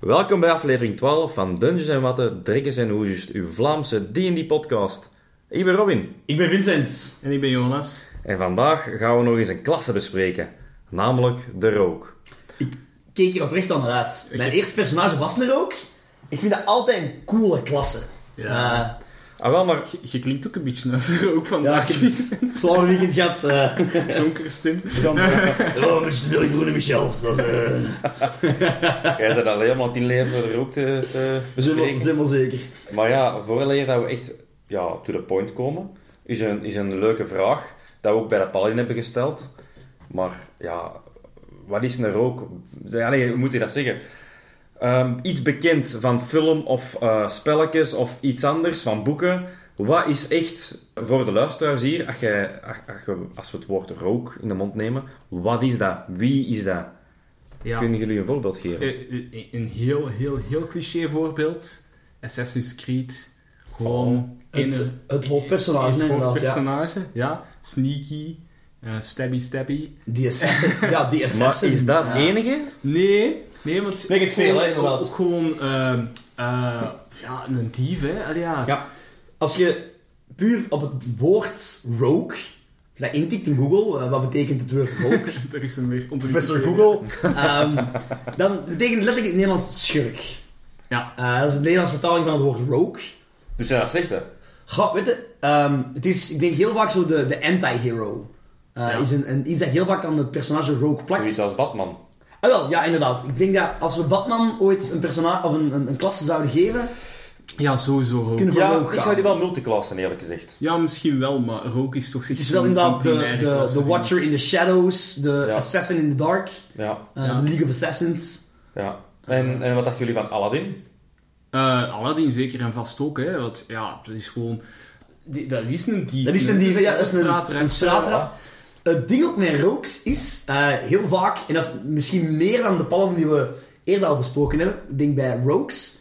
Welkom bij aflevering 12 van Dungeons en Watten, Drikkers en Hoesjes, uw Vlaamse D&D podcast. Ik ben Robin Ik ben Vincent. En ik ben Jonas. en vandaag gaan we nog eens een klasse bespreken, namelijk de rook. Ik keek hier oprecht naar uit. Mijn eerste personage was er ook. Ik vind dat altijd een coole klasse. Ja. Ah wel, maar Je, je klinkt ook een beetje als er ook ja, vandaag. een zwaar weekend gehad. eh donkere stem. oh, met z'n veel groene Michel. Dat, eh, jij bent alleen maar in leven voor de rook te, te we zijn wel, bespreken. zijn wel zeker. Maar ja, vooraleer dat we echt ja, to the point komen, is een, is een leuke vraag dat we ook bij de Paladin hebben gesteld. Maar ja, wat is een rook? Ja, nee, hoe moet je dat zeggen? Ehm, iets bekend van film of eh, spelletjes of iets anders, van boeken. Wat is echt, voor de luisteraars hier, als, je, als, als je- als we het woord rook in de mond nemen, wat is dat? Wie is dat? Ja. Kunnen jullie een voorbeeld geven? Eh, eh, Een heel, heel, heel cliché voorbeeld. Assassin's Creed. Gewoon in Het, een het hoofdpersonage, het. Ja. hoofdpersonage. Ja. Sneaky. eh, stabby stabby. Die assassin. Ja, die maar assassin. is dat het Ja. enige? Nee. Nee, want... Weet het veel, hè, inderdaad. Ook gewoon... eh, eh, ja, een dief, hè. Allee, ja. Ja. Als je puur op het woord rogue dat intikt in Google, eh, wat betekent het woord rogue? Er is een weer... onze Professor. Google. Ehm, dan betekent letterlijk in het Nederlands schurk. Ja. Eh, dat is de Nederlandse vertaling van het woord rogue. Dus zijn dat slechte? Goh, weet je, ehm, het is, ik denk heel vaak zo de, de anti-hero. Ja. is een, een, iets dat heel vaak aan het personage rogue plakt. Zoiets als Batman. Ah, wel, ja, inderdaad. Ik denk dat als we Batman ooit een personage of een, een, een klasse zouden geven, Ja, sowieso rook. kunnen we Ja, ik gaan. zou die wel multiclassen, eerlijk gezegd. Ja, misschien wel, maar rook is toch Het is wel inderdaad de, de, de Watcher in the Shadows, de Ja. Assassin in the Dark, Ja, eh, Ja. de League of Assassins. ja. En, en wat dachten jullie van Aladdin? Eh, Aladdin zeker en vast ook, hè. Want ja, dat is gewoon... die- dat is een dief. Dat is een hè. dief, ja, dat is een, een straatrat. Het ding ook met rooks is, eh, heel vaak, en dat is misschien meer dan de paladin die we eerder al besproken hebben, ik denk bij rogues,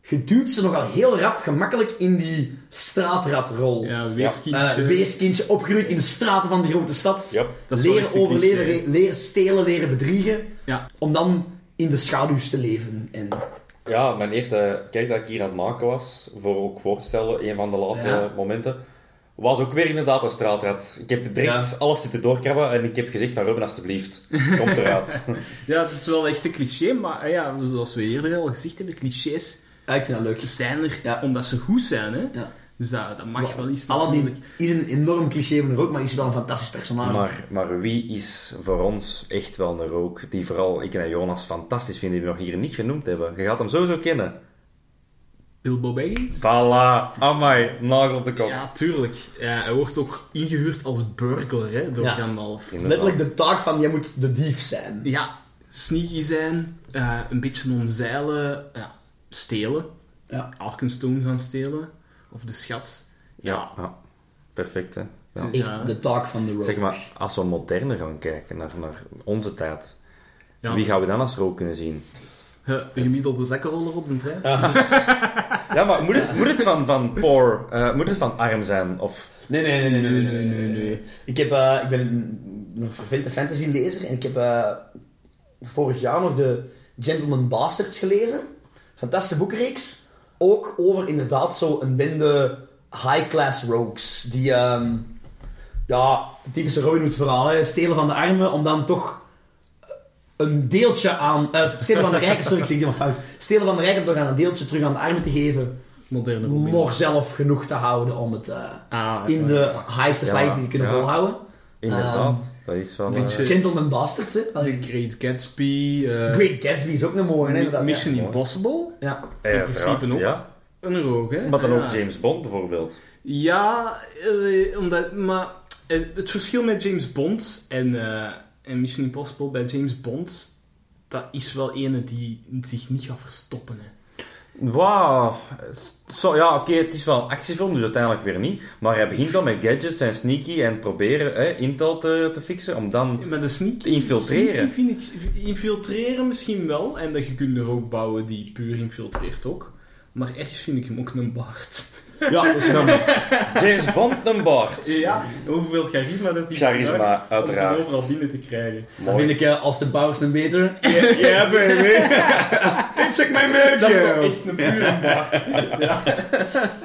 je duwt ze nogal heel rap gemakkelijk in die straatratrol. Ja, weeskindje. Eh, weeskindje, opgegroeid in de straten van de grote stad. Ja, dat is wel leren overleven, cliché. leren stelen, leren bedriegen. Ja. Om dan in de schaduws te leven. En, Ja, mijn eerste kijk dat ik hier aan het maken was, voor ook voor te stellen, een van de Ja. momenten, was ook weer inderdaad een straatrat. Ik heb direct Ja. alles zitten doorkrabben en ik heb gezegd van Robin, alstublieft, komt eruit. ja, het is wel echt een cliché, maar eh, ja, zoals we eerder al gezegd hebben, clichés ja, ik vind dat leuk. zijn er Ja. omdat ze goed zijn, hè. Ja. Dus dat, dat mag wel eens Aladdin is een enorm cliché van de rook, maar is wel een fantastisch personage. maar, maar wie is voor ons echt wel een rook, die vooral ik en Jonas fantastisch vinden, die we nog hier niet genoemd hebben? Je gaat hem sowieso kennen. Bilbo Baggins? Voilà, amai, nagel op de kop. Ja, tuurlijk. Ja, hij wordt ook ingehuurd als burglar, hè, door Ja. Gandalf. Het is letterlijk de taak van, jij moet de dief zijn. Ja, sneaky zijn, eh, een beetje omzeilen, ja, stelen. Ja. Arkenstone gaan stelen. Of de schat. Ja, ja. perfect hè. Ja. Echt Ja. de taak van de rook. Zeg maar, als we moderner gaan kijken naar, naar onze tijd, Ja. wie gaan we dan als rook kunnen zien? Eh, De gemiddelde zakkenroller op de trein. Ja, maar moet het, moet het van, van poor, eh, moet het van arm zijn? Of... Nee, nee, nee, nee, nee, nee, nee, nee. Ik, heb, eh, ik ben een, vervente fantasy-lezer en ik heb eh, vorig jaar nog de Gentleman Bastards gelezen. Fantastische boekenreeks. Ook over inderdaad zo een bende high-class rogues. Die, ehm, ja, typische Robin Hood verhaal, hè. stelen van de armen om dan toch een deeltje aan... eh, stelen van de rijken, sorry, ik zeg die maar fout. Stelen van de rijken om toch aan een deeltje terug aan de armen te geven. Moderne zelf genoeg te houden om het... eh, Ah, in de high society Ja, te kunnen ja. volhouden. Inderdaad, dat is wel... een eh, Gentleman Bastards, hè. Als The ik- Great Gatsby. eh, Great Gatsby is ook een mooie, hè, inderdaad. Mission ja. Impossible. Ja. in principe uiteraard, ook. Ja. Een rook, hè? Maar dan Ja. ook James Bond bijvoorbeeld. Ja, omdat, maar het verschil met James Bond en, en Mission Impossible bij James Bond, dat is wel ene die zich niet gaat verstoppen. Hè. Wauw. Zo, ja, oké, het is wel een actiefilm, dus uiteindelijk weer niet. Maar hij begint dan met gadgets en sneaky en proberen hè, Intel te, te fixen, om dan... Met de sneak, Te infiltreren. sneaky vind ik, infiltreren misschien wel, en dat je kunt er ook bouwen die puur infiltreert ook. Maar ergens vind ik hem ook een baard. Ja, dat is jammer. James Bond, een baard. Ja, hoeveel charisma dat hij Charisma, gebruikt uiteraard. Om ze overal binnen te krijgen. Dan vind ik uh, Austin Powers een beter. Ja, baby. Ik zeg mijn Dat is wel echt een pure baard. Ja.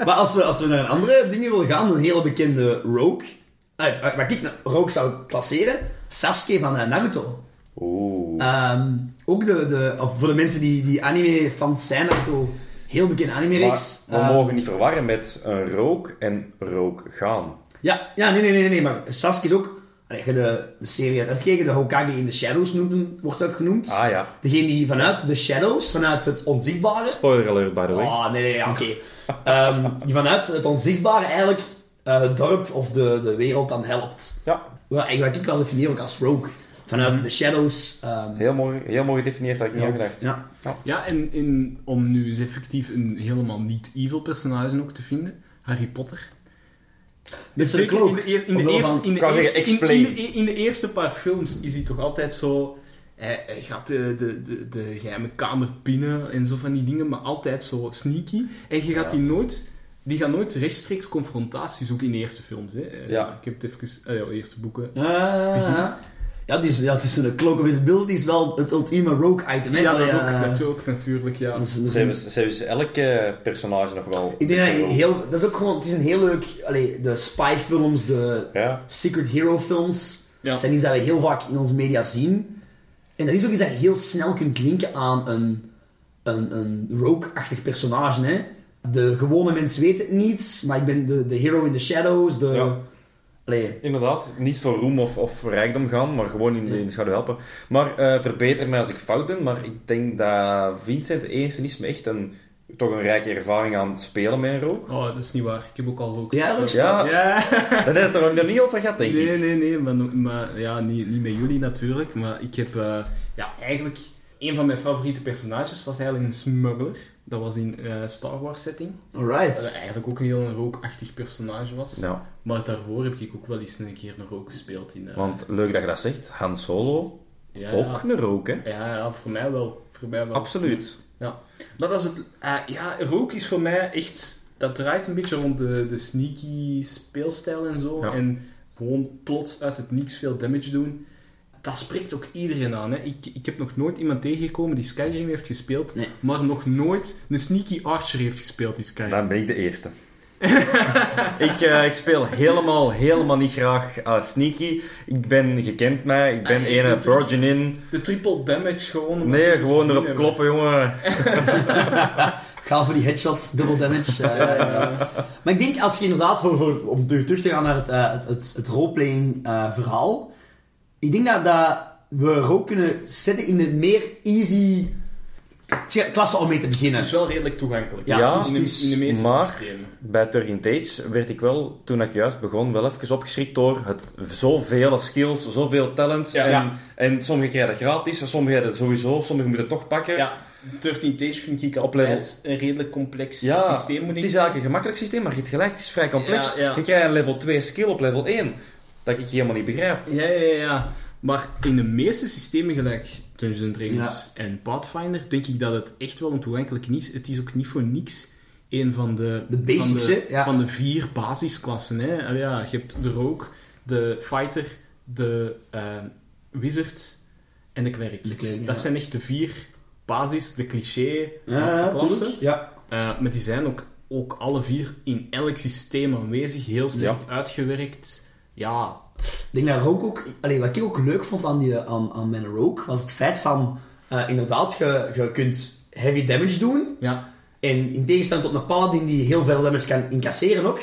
Maar als we, als we naar andere dingen willen gaan, een hele bekende Rogue. Uh, waar ik Rogue zou klasseren, Sasuke van eh, Naruto. Oeh. Ehm, ook de, de, of voor de mensen die, die anime-fans zijn, Naruto, heel bekende Maar anime-reeks. we Ehm, mogen niet verwarren met een rook en rook gaan. Ja, ja nee, nee, nee, nee, maar Sasuke is ook... De, de serie hebt gekeken, de Hokage in the Shadows noemt, wordt ook genoemd. Ah ja. Degene die vanuit de Shadows, vanuit het onzichtbare... Spoiler alert, by the way. Oh, nee, nee, oké. Ehm, die vanuit het onzichtbare eigenlijk eh, het dorp of de, de wereld dan helpt. Ja, Wat, wat ik wel definieer ook als rogue. Vanuit de shadows. ehm, heel mooi, heel mooi gedefinieerd, had ik niet gedacht. ja. Ja, en in, om nu eens effectief een helemaal niet-evil personage ook te vinden, Harry Potter. Mr. Zeker Cloak. in de, eer- in de Omwille eerste, van- in de kan je eerste, in, explain. in de, in de eerste paar films is hij toch altijd zo... Hij, hij gaat de, de, de, de geheime kamer binnen en zo van die dingen, maar altijd zo sneaky. En je gaat Ja. die nooit... Die gaan nooit rechtstreeks confrontaties zoeken in de eerste films. Hè. Eh, Ja. Ik heb het even... eh, ja, eerste boeken. Ah, ja, die is, ja, het is een Cloak of Visibility is wel het ultieme rogue item. Hè? Ja, dat Allee, ook, eh, dat ook natuurlijk, ja. dat is Ze ze hebben dus elke personage nog wel... ik denk dat je heel... Dat is ook gewoon... Het is een heel leuk... Allee, de spy films, de Ja, secret hero films... Ja. zijn iets dat we heel vaak in onze media zien. En dat is ook iets dat je heel snel kunt linken aan een, een, een rogue-achtig personage. Hè? De gewone mens weet het niet, maar ik ben de, de hero in the shadows. De... Allee, inderdaad. Niet voor roem of, of rijkdom gaan, maar gewoon in de, in de schaduw helpen. Maar eh, verbeter mij als ik fout ben, maar ik denk dat Vincent eerst is me echt een, toch een rijke ervaring aan het spelen met een rook. Oh, dat is niet waar. Ik heb ook al rook. Ja, rook Ja, Ja. dat heeft het er nog niet over gehad, denk nee, ik. nee, nee, maar, maar ja, niet, niet met jullie natuurlijk. Maar ik heb eh, ja, eigenlijk een van mijn favoriete personages was eigenlijk een smuggler. Dat was in eh, Star Wars setting. Dat alright. eigenlijk ook een heel rookachtig personage was. Ja, Maar daarvoor heb ik ook wel eens een keer een rook gespeeld in. eh, want leuk dat je dat zegt. Han Solo, ja, ook een rook, hè? Ja, ja, voor mij wel. Voor mij wel. Absoluut. Ja. Maar dat is het... eh, ja, rook is voor mij echt... Dat draait een beetje rond de, de sneaky speelstijl en zo. Ja. En gewoon plots uit het niks veel damage doen. Dat spreekt ook iedereen aan. Hè. Ik, ik heb nog nooit iemand tegengekomen die Skyrim heeft gespeeld, Nee. maar nog nooit een sneaky archer heeft gespeeld in Skyrim. Dan ben ik de eerste. ik, eh, ik speel helemaal, helemaal niet graag eh, sneaky. Ik ben, je kent mij, ik ben Ah, ene dit- progeny. De triple damage gewoon. Nee, gewoon erop hebben. kloppen, jongen. Ga voor die headshots, double damage. Maar ik denk, als je inderdaad, voor, voor, om terug te gaan naar het, eh, het, het, het roleplaying eh, verhaal, ik denk dat, dat we rogue kunnen zetten in de meer easy klasse om mee te beginnen. Het is wel redelijk toegankelijk. Ja, Ja, het is- in, de, in de meeste maar- systemen. Bij Turgid Age werd ik wel, toen ik juist begon, wel even opgeschrikt door het zoveel skills, zoveel talents. Ja. en, Ja. en sommige krijgen dat gratis, sommige krijgen dat sowieso, sommige moeten het toch pakken. Ja, 13 Tage vind ik Op altijd een redelijk complex Ja, systeem. Moet ik het is eigenlijk een gemakkelijk systeem, maar je hebt gelijk, het is vrij complex. Ja, ja. Je krijgt een level 2 skill op level 1, dat ik helemaal niet begrijp. Ja, ja, ja. Maar in de meeste systemen, gelijk Dungeons Dragons en Pathfinder, denk ik dat het echt wel een toegankelijk is. Het is ook niet voor niks een van de, De basics, van de? Ja. van de vier basisklassen. Hè. Allee, ja, je hebt de Rogue, de Fighter, de eh, Wizard en de Cleric. De Dat ja. zijn echt de vier basis, de cliché Ja, klassen. Ja. Eh, maar die zijn ook, ook alle vier in elk systeem aanwezig, heel sterk uitgewerkt. Ja, Ik denk dat Rogue ook... Allee, wat ik ook leuk vond aan, die, aan, aan mijn Rogue, was het feit van... eh, inderdaad, je, je kunt heavy damage doen. ja, En in tegenstelling tot een paladin die heel veel damage kan incasseren ook,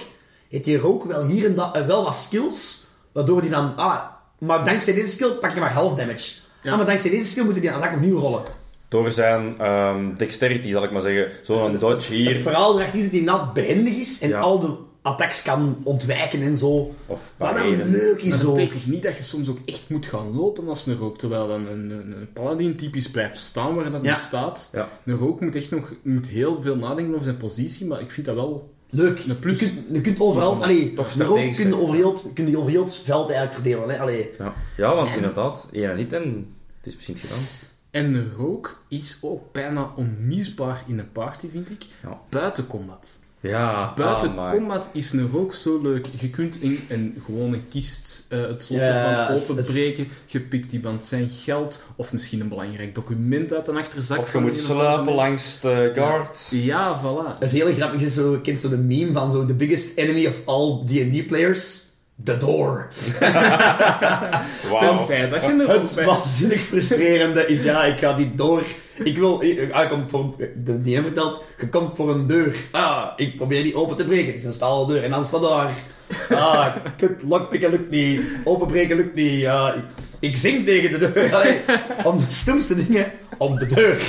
heeft die Rogue wel hier en daar eh, wel wat skills, waardoor die dan... Ah, maar dankzij deze skill pak je maar half damage. Ja. Ah, maar dankzij deze skill moet je die attack opnieuw rollen. Door zijn ehm, dexterity, zal ik maar zeggen. Zo'n dodge Het hier, verhaal erachter is dat hij inderdaad behendig is en Ja. al de attacks kan ontwijken en zo. of pareren. leuk is Maar zo. dat betekent niet dat je soms ook echt moet gaan lopen als een rook, terwijl dan een, een, een paladin typisch blijft staan waar dat Ja. nu staat. Ja. Een rook moet echt nog moet heel veel nadenken over zijn positie, maar ik vind dat wel... Leuk. Een plus. Je, kunt, je kunt overal... Allee, toch de strategisch, kun je over heel, kun je over heel het veld eigenlijk verdelen. Hè? Allee. Ja, ja want En- inderdaad, één en niet en het is misschien gedaan. En de rook is ook bijna onmisbaar in een party, vind ik. Ja. Buiten combat. Ja, Buiten ah, combat is een rook zo leuk. Je kunt in een gewone kist eh, het slot Ja, ervan openbreken. Je pikt iemand zijn geld. Of misschien een belangrijk document uit een achterzak. Of je van moet mens. langs de guard. Ja, voilà. Het hele grappige is zo, je kent zo de meme van zo, the biggest enemy of all D&D players, the door. Wauw. Tenzij dat je een rook Het bij... waanzinnig frustrerende is, ja, ik ga die door. Ik wil, ik, ah, ik kom voor, de DM vertelt, je komt voor een deur. Ah, ik probeer die open te breken. Het is een stalen deur en dan staat daar. Ah, kut, lockpicken lukt niet. Openbreken lukt niet. Ja, ik, ik zing tegen de deur. Allee, om de stomste dingen, om de deur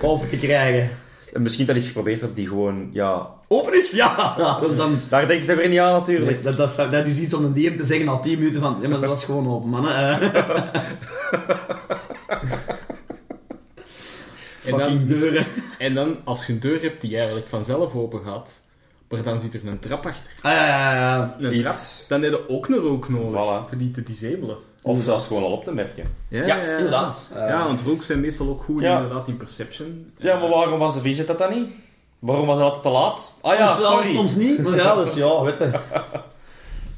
open te krijgen. En Misschien dat iets geprobeerd hebt die gewoon, ja... Open is? Ja, dat is dan... Daar denk je weer niet aan natuurlijk. Nee, dat, dat, is, dat is iets om een DM te zeggen na 10 minuten van, ja, maar ze was gewoon open, mannen. Eh. En dan- deuren. En dan, als je een deur hebt die eigenlijk vanzelf open gaat, maar dan zit er een trap achter. Ah, ja, ja, ja. Een Iets. trap, dan heb je ook een rook nodig Voilà. voor die te disabelen. Of zelfs gewoon al op te merken. Ja, inderdaad. Eh, ja, want rook zijn meestal ook goed Ja. inderdaad in perception. Ja, maar waarom was de Vincent dat dan niet? Waarom was dat te laat? Ah ja, soms wel, sorry. soms niet. Maar ja, dus ja, weet je.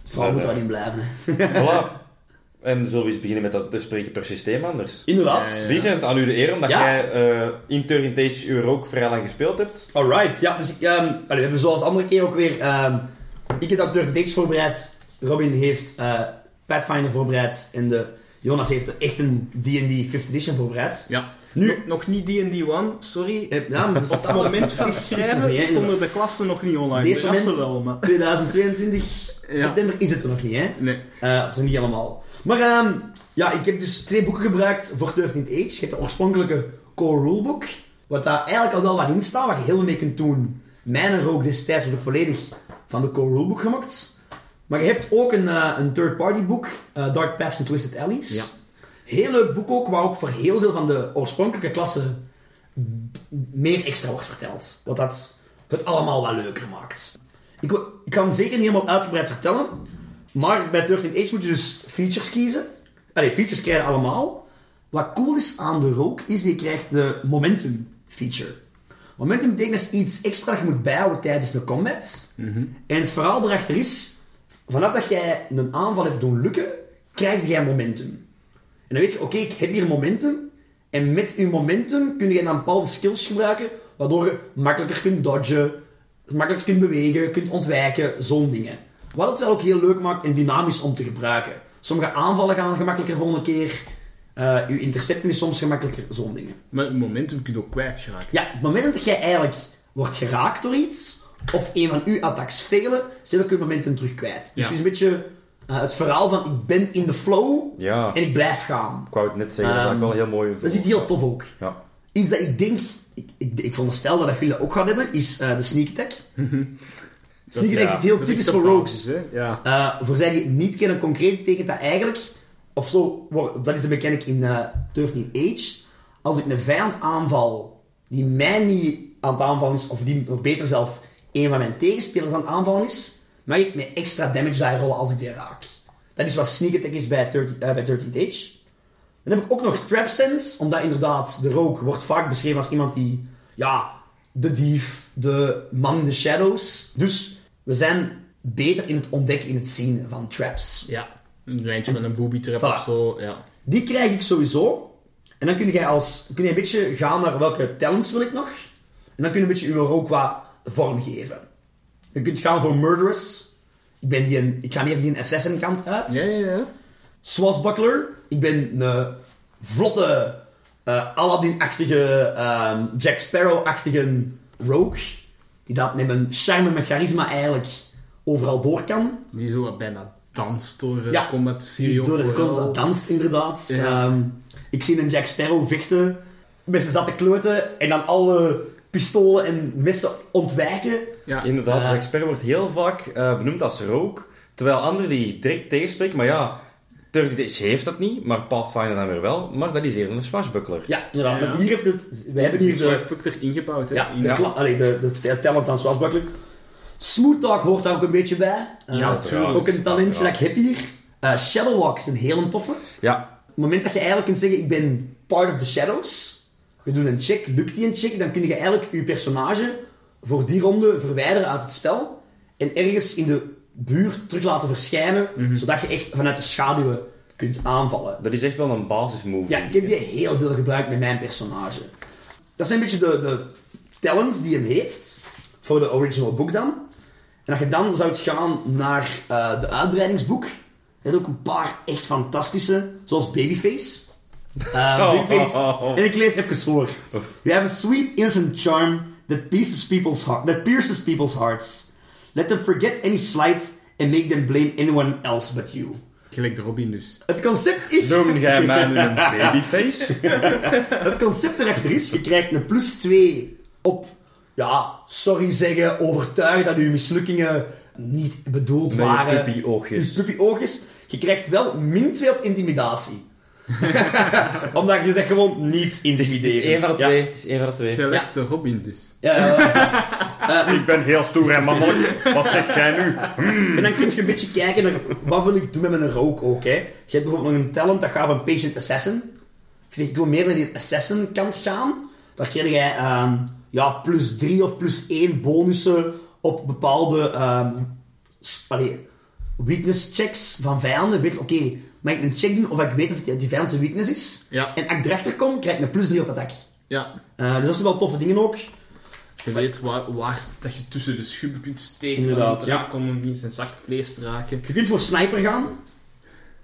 Het verhaal moet nee. wel in blijven, hè. Voilà. En zullen we eens beginnen met dat bespreken per systeem anders? Inderdaad. Ja, ja. Vincent, aan u de eer, omdat Ja. jij eh in Turn Tage uw ook vrij lang gespeeld hebt. Alright, ja, dus ik, ehm, allee, we hebben zoals andere keer ook weer... ehm, ik heb dat Dix voorbereid. Robin heeft eh, Pathfinder voorbereid. En de, Jonas heeft er echt een D&D 5th edition voorbereid. Ja. Nu- Nog- nog niet D&D 1, sorry. Eh, ja, Op dat moment van het is- het is nog schrijven stonden de klassen nog niet online. Deze moment- wel, maar... 2022 Ja. september is het er nog niet, hè? Nee. Eh, of nog niet helemaal. Maar ehm, ja, ik heb dus twee boeken gebruikt voor 13th Age. Je hebt de oorspronkelijke core rulebook, wat daar eigenlijk al wel wat in staat, waar je heel veel mee kunt doen. Mijn rook destijds was ook volledig van de core rulebook gemaakt. Maar je hebt ook een, eh, een third-party boek, eh, Dark Paths and Twisted Alleys. Ja. Heel leuk boek ook, waar ook voor heel veel van de oorspronkelijke klassen meer extra wordt verteld. Wat dat het allemaal wat leuker maakt. Ik, ga hem zeker niet helemaal uitgebreid vertellen. Maar bij 13 Age moet je dus features kiezen. Allee, features krijg je allemaal. Wat cool is aan de rook, is die krijgt de momentum feature. Momentum betekent dus iets extra dat je moet bijhouden tijdens de combat. En het verhaal erachter is, vanaf dat jij een aanval hebt doen lukken, krijg jij momentum. En dan weet je, oké, ik heb hier momentum. En met je momentum kun je dan bepaalde skills gebruiken, waardoor je makkelijker kunt dodgen, makkelijker kunt bewegen, kunt ontwijken, zo'n dingen. Wat het wel ook heel leuk maakt en dynamisch om te gebruiken. Sommige aanvallen gaan gemakkelijker volgende keer. Eh je intercepten is soms gemakkelijker, zo'n dingen. Maar momentum kun je ook kwijtraken. Ja, op het moment dat jij eigenlijk wordt geraakt door iets, of een van uw attacks failen, zet ook je momentum terug kwijt. Dus Ja. het is een beetje eh, het verhaal van ik ben in de flow Ja, en ik blijf gaan. ik wou het net zeggen, dat is Ehm, wel heel mooi. Dat is iets heel tof ook. Ja. Iets dat ik denk, ik, ik, ik veronderstel dat jullie dat ook gaan hebben, is eh, de sneak attack. sneak attack ja, is heel Dat is typisch voor rogues. basis, hè? Ja. Eh, voor zij die het niet kennen, concreet betekent dat eigenlijk, of zo, dat is de mechanic in eh 13 Age. Als ik een vijand aanval die mij niet aan het aanvallen is, of die nog beter zelf een van mijn tegenspelers aan het aanvallen is, mag ik met extra damage die rollen als ik die raak. Dat is wat sneak attack is bij 13, eh, bij 13 Age. Dan heb ik ook nog trap sense, omdat inderdaad de rook wordt vaak beschreven als iemand die, ja, de dief, de man in de shadows. Dus we zijn beter in het ontdekken, in het zien van traps. ja. Een lijntje met een booby trap Voilà. of zo, ja. Die krijg ik sowieso. En dan kun je, als, kun je een beetje gaan naar welke talents wil ik nog. En dan kun je een beetje je rook wat vorm geven. Je kunt gaan voor murderous. Ik, ben die een, ik ga meer die een assassin kant uit. Ja, ja, ja. Swashbuckler. Ik ben een vlotte, eh, Aladdin-achtige, ehm, Jack Sparrow-achtige rogue. Die dat met mijn charme mijn charisma eigenlijk overal door kan. Die zo wat bijna danst door Ja. combat serie door de constant danst, inderdaad. Ja. Ehm, ik zie een Jack Sparrow vechten met zijn zatte kloten en dan alle pistolen en messen ontwijken. Ja. Inderdaad, Eh. Jack Sparrow wordt heel vaak eh, benoemd als rook, terwijl anderen die direct tegenspreken, maar ja, 30 Days heeft dat niet, maar Pathfinder dan weer wel, maar dat is eerder een swashbuckler. Ja, inderdaad. Ja. Maar hier heeft het... We hebben hier de, Swashbuck er ingebouwd, hè. ja, In- de, Ja. kla- allee, de, de, de talent van Swashbuckler. Smooth Talk hoort daar ook een beetje bij. Eh, Ja. Ook een talentje dat ik heb hier. Eh Shadowwalk is een hele toffe. Ja, het moment dat je eigenlijk kunt zeggen, ik ben Part of the Shadows. Je doet een check, lukt die een check, dan kun je eigenlijk je personage voor die ronde verwijderen uit het spel. En ergens in de buurt terug laten verschijnen, zodat je echt vanuit de schaduwen kunt aanvallen. Dat is echt wel een basismove. Ja, ik heb die heel veel gebruikt met mijn personage. Dat zijn een beetje de, de talents die hem heeft, voor de original book dan. En als je dan zou gaan naar eh, de uitbreidingsboek, heb je ook een paar echt fantastische, zoals Babyface. Eh, Babyface. En ik lees even voor. You have a sweet, innocent charm that pierces people's, heart, that pierces people's hearts. Let them forget any slight and make them blame anyone else but you. Gelijk de Robin dus. Het concept is... Noem jij mij nu een babyface? Het concept erachter is, je krijgt een plus 2 op, ja, sorry zeggen, overtuigen dat uw mislukkingen niet bedoeld Met je waren. puppy-oogjes. Je puppy-oogjes. Je krijgt wel min 2 op intimidatie. Omdat je zegt gewoon niet Het is intimiderend. één van de Ja. twee. Het is één van de twee. Gelijk Ja. de Robin dus. Ja, ja, ja. Ik ben heel stoer en mannelijk. Wat zeg jij nu? En dan kun je een beetje kijken naar wat wil ik doen met mijn rook ook. Hè. Je hebt bijvoorbeeld nog een talent dat gaat van Patient Assassin. Ik zeg, ik wil meer naar die Assassin kant gaan. Daar krijg jij ehm, ja, plus 3 of plus 1 bonussen op bepaalde ehm, weakness checks van vijanden. Weet, oké, mag ik een check doen of ik weet of die, die vijand zijn weakness is? Ja. En als ik erachter kom, krijg ik een plus 3 op attack. Ja. Eh, dus dat zijn wel toffe dingen ook. Je weet waar, waar dat je tussen de schubben kunt steken. Inderdaad, ja. komen om in zijn zacht vlees te raken. Je kunt voor sniper gaan.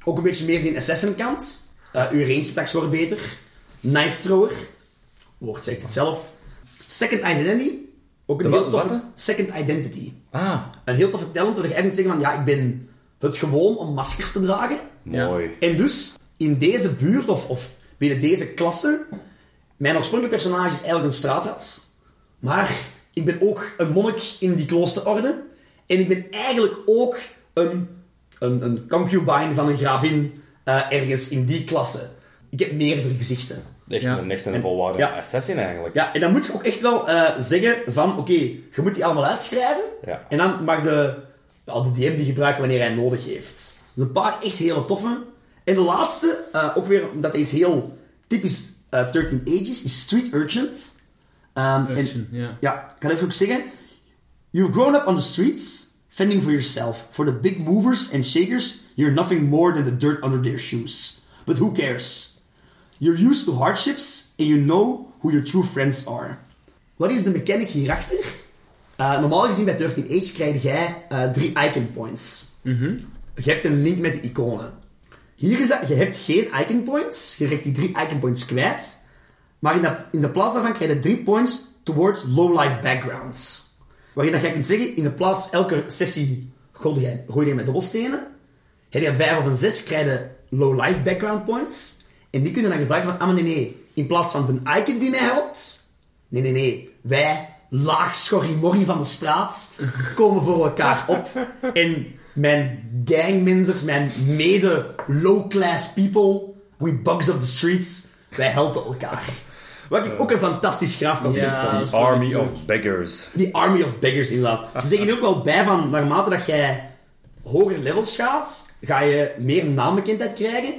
Ook een beetje meer die assassin kant. Eh uw range attacks worden beter. Knife thrower. Woord zegt het zelf. Second identity. Ook een De heel toffe... Second identity. Ah, Een heel toffe talent waar je eigenlijk moet zeggen van... Ja, ik ben het gewoon om maskers te dragen. Ja. mooi. En dus, in deze buurt, of, of binnen deze klasse... Mijn oorspronkelijke personage is eigenlijk een straatrat. Maar ik ben ook een monnik in die kloosterorde. En ik ben eigenlijk ook een, een, een concubine van een gravin eh, ergens in die klasse. Ik heb meerdere gezichten. Echt, Ja. een, echt een En- volwaardige ja. assassin eigenlijk. Ja, en dan moet je ook echt wel eh, zeggen van... Oké, je moet die allemaal uitschrijven. Ja. En dan mag de, ja, de DM die gebruiken wanneer hij nodig heeft. Dus een paar echt hele toffe. En de laatste, eh, ook weer omdat hij is heel typisch eh 13 Ages, is Street Urchin. Ehm, Urchin, ja. ja, ik kan even ook zeggen. You've grown up on the streets, fending for yourself. For the big movers and shakers, you're nothing more than the dirt under their shoes. But who cares? You're used to hardships and you know who your true friends are. Wat is de mechanic hierachter? Eh, normaal gezien bij 13 Age krijg jij eh, drie icon points. Je hebt een link met de iconen. Hier is dat, je hebt geen icon points. Je raakt die drie icon points kwijt. Maar in de, in de plaats daarvan krijg je drie points towards low-life backgrounds. Waarin dat jij kunt zeggen, in de plaats elke sessie gooi je, gooi je met dobbelstenen. Heb je een 5 of een 6, krijg je low-life background points. En die kunnen dan gebruiken van, ah maar nee, nee. In plaats van de icon die mij helpt. Nee, nee, nee. Wij, laag schorrimorrie van de straat, komen voor elkaar op. En mijn gangmembers, mijn mede low-class people, we bugs of the streets, wij helpen elkaar. Wat ik ook een fantastisch graafconcept Ja, vond. The Army of Beggars. Die Army of Beggars, inderdaad. Ze zeggen er ook wel bij van, naarmate dat jij hoger levels gaat, ga je meer naambekendheid krijgen.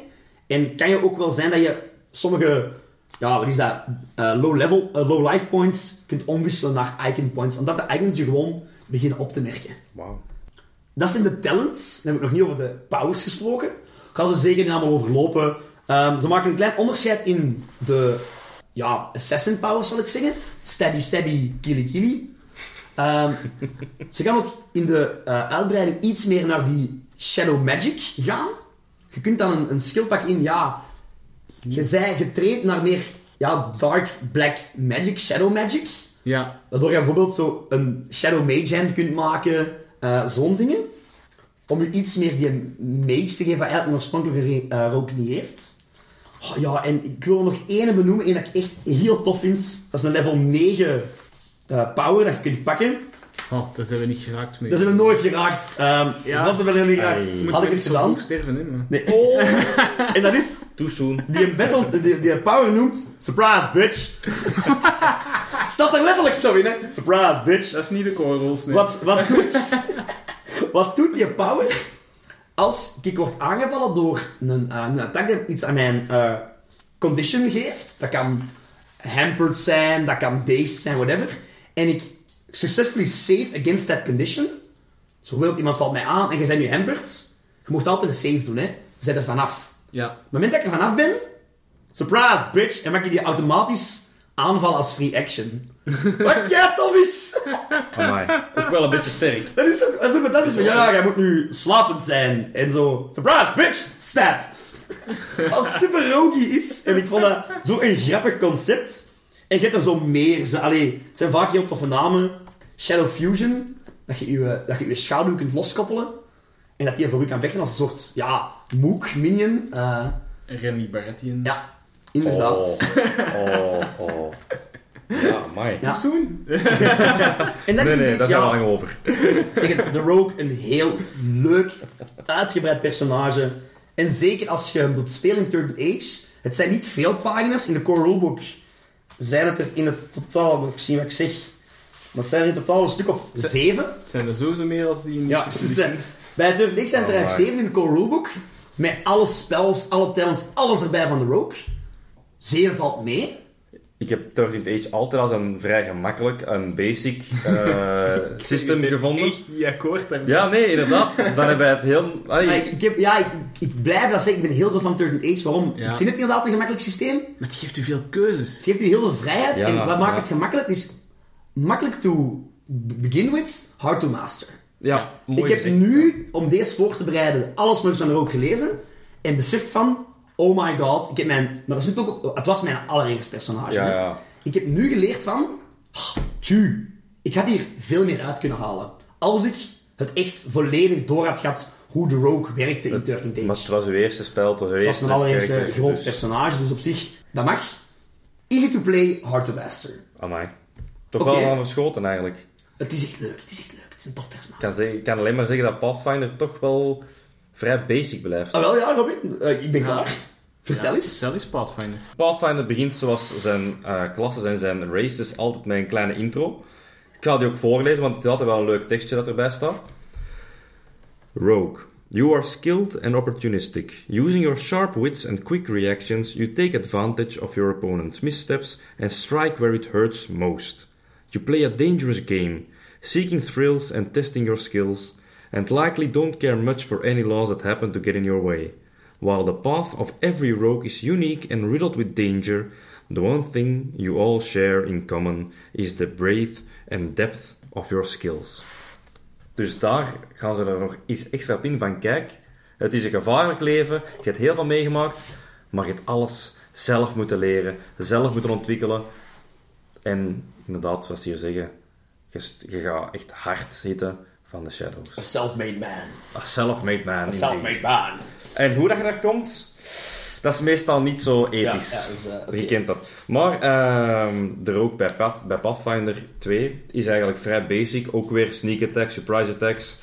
En kan je ook wel zijn dat je sommige, ja, wat is dat, eh, low level, eh, low life points kunt omwisselen naar icon points. Omdat de icons je gewoon beginnen op te merken. Wauw. Dat zijn de talents. Dan heb ik nog niet over de powers gesproken. Ik ga ze zeker niet allemaal overlopen. Ehm, ze maken een klein onderscheid in de ja, assassin powers, zal ik zeggen. Stabby, stabby, killy, killy. Ehm, ze gaan ook in de eh, uitbreiding iets meer naar die shadow magic gaan. Je kunt dan een, een skill pakken in, ja... Je zij getraind naar meer ja, dark black magic, shadow magic. Ja. Waardoor je bijvoorbeeld zo een Shadow Mage Hand kunt maken, eh, zo'n dingen. Om je iets meer die mage te geven, wat eigenlijk een oorspronkelijke uh, rook niet heeft. Oh, ja, en ik wil nog één benoemen, één dat ik echt heel tof vind. Dat is een level 9 eh, power dat je kunt pakken. Oh, daar zijn we niet geraakt mee. Dat zijn we nooit geraakt. Ehm Ja. Dat er wel heel niet geraakt. Ai. Had ik het zo gedaan? vroeg sterven, hè? maar- Nee. Oh. en dat is... Too soon. Die, battle, die, die power noemt... Surprise, bitch. Staat er letterlijk zo in, hè. Surprise, bitch. Dat is niet de core rolls, nee. Wat, wat, doet, wat doet die power als ik word aangevallen door een, eh, een attack dat iets aan mijn, eh, condition geeft. Dat kan hampered zijn, dat kan dazed zijn, whatever. En ik successfully save against that condition. Zo bijvoorbeeld, iemand valt mij aan en je bent nu hampered. Je mocht altijd een save doen, hè. Zet er vanaf. Ja. Op het moment dat ik er vanaf ben, surprise, bitch, en maak je die automatisch aanvallen als free action. Wat kei tof is! Amai. Ook wel een beetje sterk. Dat is toch dat is fantastisch? Van, ja, jij moet nu slapend zijn. En zo, surprise, bitch, stab. Wat super is. En ik vond dat zo een grappig concept. En je hebt er zo meer. Ze, allee, het zijn vaak heel toffe namen. Shadow Fusion. Dat je je, dat je, je schaduw kunt loskoppelen. En dat die voor u kan vechten als een soort, ja, mook, minion. Eh, Remy Baratheon. ja, inderdaad. Oh, oh, oh. Ja, amai. Ja. Zoen. En dat Nee, is nee, beetje, daar zijn we ja, lang over. zeg het, The Rogue een heel leuk, uitgebreid personage. En zeker als je moet spelen in Third Age, het zijn niet veel pagina's. In de core rulebook zijn het er in het totaal, moet ik zien wat ik zeg, maar het zijn er in totaal een stuk of zeven. Het zijn er sowieso meer als die in Ja, ze zijn, bij Third Age zijn het er eigenlijk zeven in de core rulebook. Met alle spells, alle talents, alles erbij van de Rogue. Zeven valt mee. Ik heb 13th Age altijd als een vrij gemakkelijk, een basic eh, system gevonden. Echt niet akkoord daarmee. Ja, nee, inderdaad. Dan hebben wij het heel... Allee, ik, ik, heb, ja, ik, ik blijf dat zeggen. Ik ben heel veel van Third Age. Waarom? Ja. Ik vind het inderdaad een gemakkelijk systeem. Maar het geeft u veel keuzes. Het geeft u heel veel vrijheid. Ja, en wat maakt het gemakkelijk? Het is makkelijk to begin with, hard to master. ja, mooi ik heb gezegd. nu, om deze voor te bereiden, alles nog eens aan de rook gelezen. En beseft van, oh my god, ik heb mijn... Maar dat is ook, het was mijn allereerste personage. Ja, hè. ja. Ik heb nu geleerd van, ah, tju, ik had hier veel meer uit kunnen halen. Als ik het echt volledig door had gehad hoe de rogue werkte in 13 Age. Maar het was uw eerste spel, het was uw Het was mijn allereerste groot dus- personage, dus op zich, dat mag. Easy to play, hard to master. Amai. Toch Oké. wel verschoten eigenlijk. Het is echt leuk, het is echt leuk. Het is een tof personage. Ik kan, zeggen, ik kan alleen maar zeggen dat Pathfinder toch wel vrij basic blijft. Ah wel, ja, Robin, eh, ik ben Ja. klaar. Vertel Ja, eens. Vertel eens, Pathfinder. Pathfinder begint zoals zijn eh klasses en zijn races altijd met een kleine intro. Ik ga die ook voorlezen, want het is altijd wel een leuk tekstje dat erbij staat. Rogue. You are skilled and opportunistic. Using your sharp wits and quick reactions, you take advantage of your opponent's missteps and strike where it hurts most. You play a dangerous game, seeking thrills and testing your skills, and likely don't care much for any laws that happen to get in your way. While the path of every rogue is unique and riddled with danger, the one thing you all share in common is the breadth and depth of your skills. Dus daar gaan ze er nog iets extra op in van kijk, het is een gevaarlijk leven, je hebt heel veel meegemaakt, maar je hebt alles zelf moeten leren, zelf moeten ontwikkelen. En inderdaad, wat ze hier zeggen, je, je gaat echt hard zitten van de shadows. A self-made man. A self-made man. A indeed. self-made man. En hoe dat je daar komt, dat is meestal niet zo ethisch. Ja, ja, dus, eh, oké. Je kent dat. Maar ehm er ook bij, Path, bij Pathfinder 2 is eigenlijk vrij basic. Ook weer sneak attacks, surprise attacks.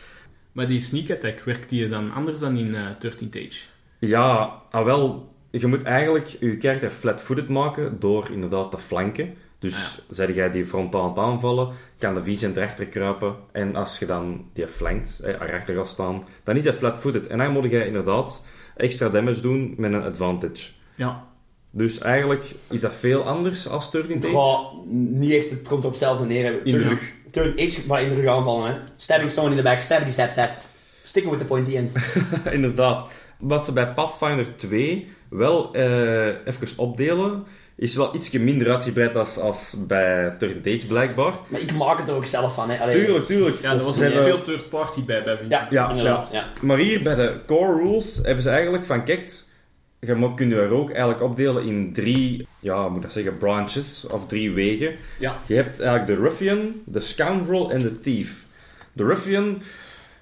Maar die sneak attack, werkt die dan anders dan in eh 13 Age? Ja, ah wel, je moet eigenlijk je karakter flat-footed maken door inderdaad te flanken. Dus zeg jij die frontaal aan het aanvallen, kan de Vincent erachter kruipen. En als je dan die flankt, erachter gaat staan, dan is hij flat-footed. En dan moet je inderdaad extra damage doen met een advantage. Ja. Dus eigenlijk is dat veel anders als 13 Age. Goh, niet echt, het komt op zelf neer. In de Turn- rug. Turn Age, maar in de rug aanvallen, hè. Stabbing someone in the back, stab die stab, stab. Sticking with the pointy end. Inderdaad. Wat ze bij Pathfinder 2 wel eh, even opdelen, is wel iets minder uitgebreid als, als bij 13 Age blijkbaar. Maar ik maak het er ook zelf van, hè. Allee, Tuurlijk, tuurlijk. Ja, er was hebben- veel third party bij, bij Vincent. Ja, Ja, inderdaad, ja. Maar hier bij de core rules hebben ze eigenlijk van, kijk, je kunt er ook eigenlijk opdelen in drie, ja, hoe moet ik dat zeggen, branches, of drie wegen. Ja. Je hebt eigenlijk de ruffian, de scoundrel en de thief. De ruffian,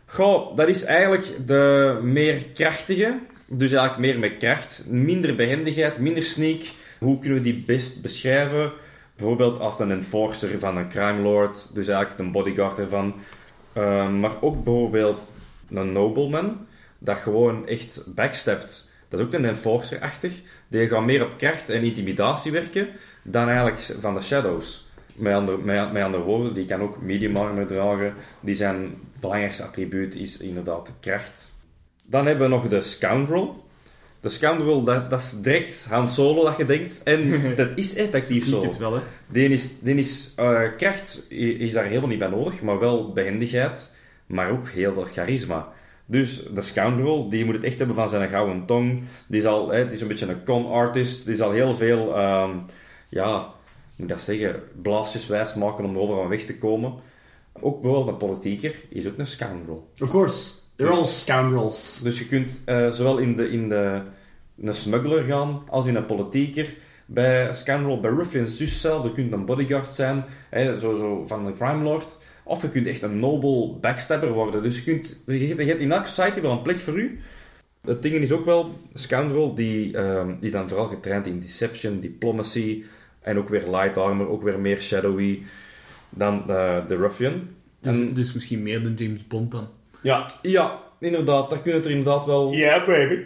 goh, dat is eigenlijk de meer krachtige, dus eigenlijk meer met kracht, minder behendigheid, minder sneak. Hoe kunnen we die best beschrijven? Bijvoorbeeld als een enforcer van een crime lord, dus eigenlijk een bodyguard ervan. Uh, maar ook bijvoorbeeld een nobleman, dat gewoon echt backstept. Dat is ook een enforcer-achtig. Die gaat meer op kracht en intimidatie werken dan eigenlijk van de shadows. Met andere, met, andere woorden, die kan ook medium armor dragen. Die zijn belangrijkste attribuut is inderdaad de kracht. Dan hebben we nog de scoundrel. De Scoundrel, dat, dat is direct Han Solo dat je denkt. En dat is effectief zo. het wel, hè. Die is, die is eh, kracht is daar helemaal niet bij nodig, maar wel behendigheid, maar ook heel veel charisma. Dus de scoundrel, die moet het echt hebben van zijn gouden tong. Die is al, hè, die is een beetje een con artist. Die zal heel veel, ehm, ja, hoe moet ik dat zeggen, blaasjes wijs maken om er overal weg te komen. Ook bijvoorbeeld een politieker is ook een scoundrel. Of course. They're all scoundrels. Dus je kunt eh, zowel in de, in de een smuggler gaan als in een politieker. Bij Scoundrel, bij Ruffians, dus hetzelfde. Je kunt een bodyguard zijn, hè, zo, zo van een crime lord. Of je kunt echt een noble backstabber worden. Dus je, kunt, je, hebt- je hebt in elke society wel een plek voor u. Het ding is ook wel, Scoundrel die, ehm, die is dan vooral getraind in deception, diplomacy en ook weer light armor, ook weer meer shadowy dan de, de Ruffian. Dus, En- dus misschien meer dan James Bond dan. Ja. Ja, inderdaad, daar kunnen het er inderdaad wel... Yeah, baby.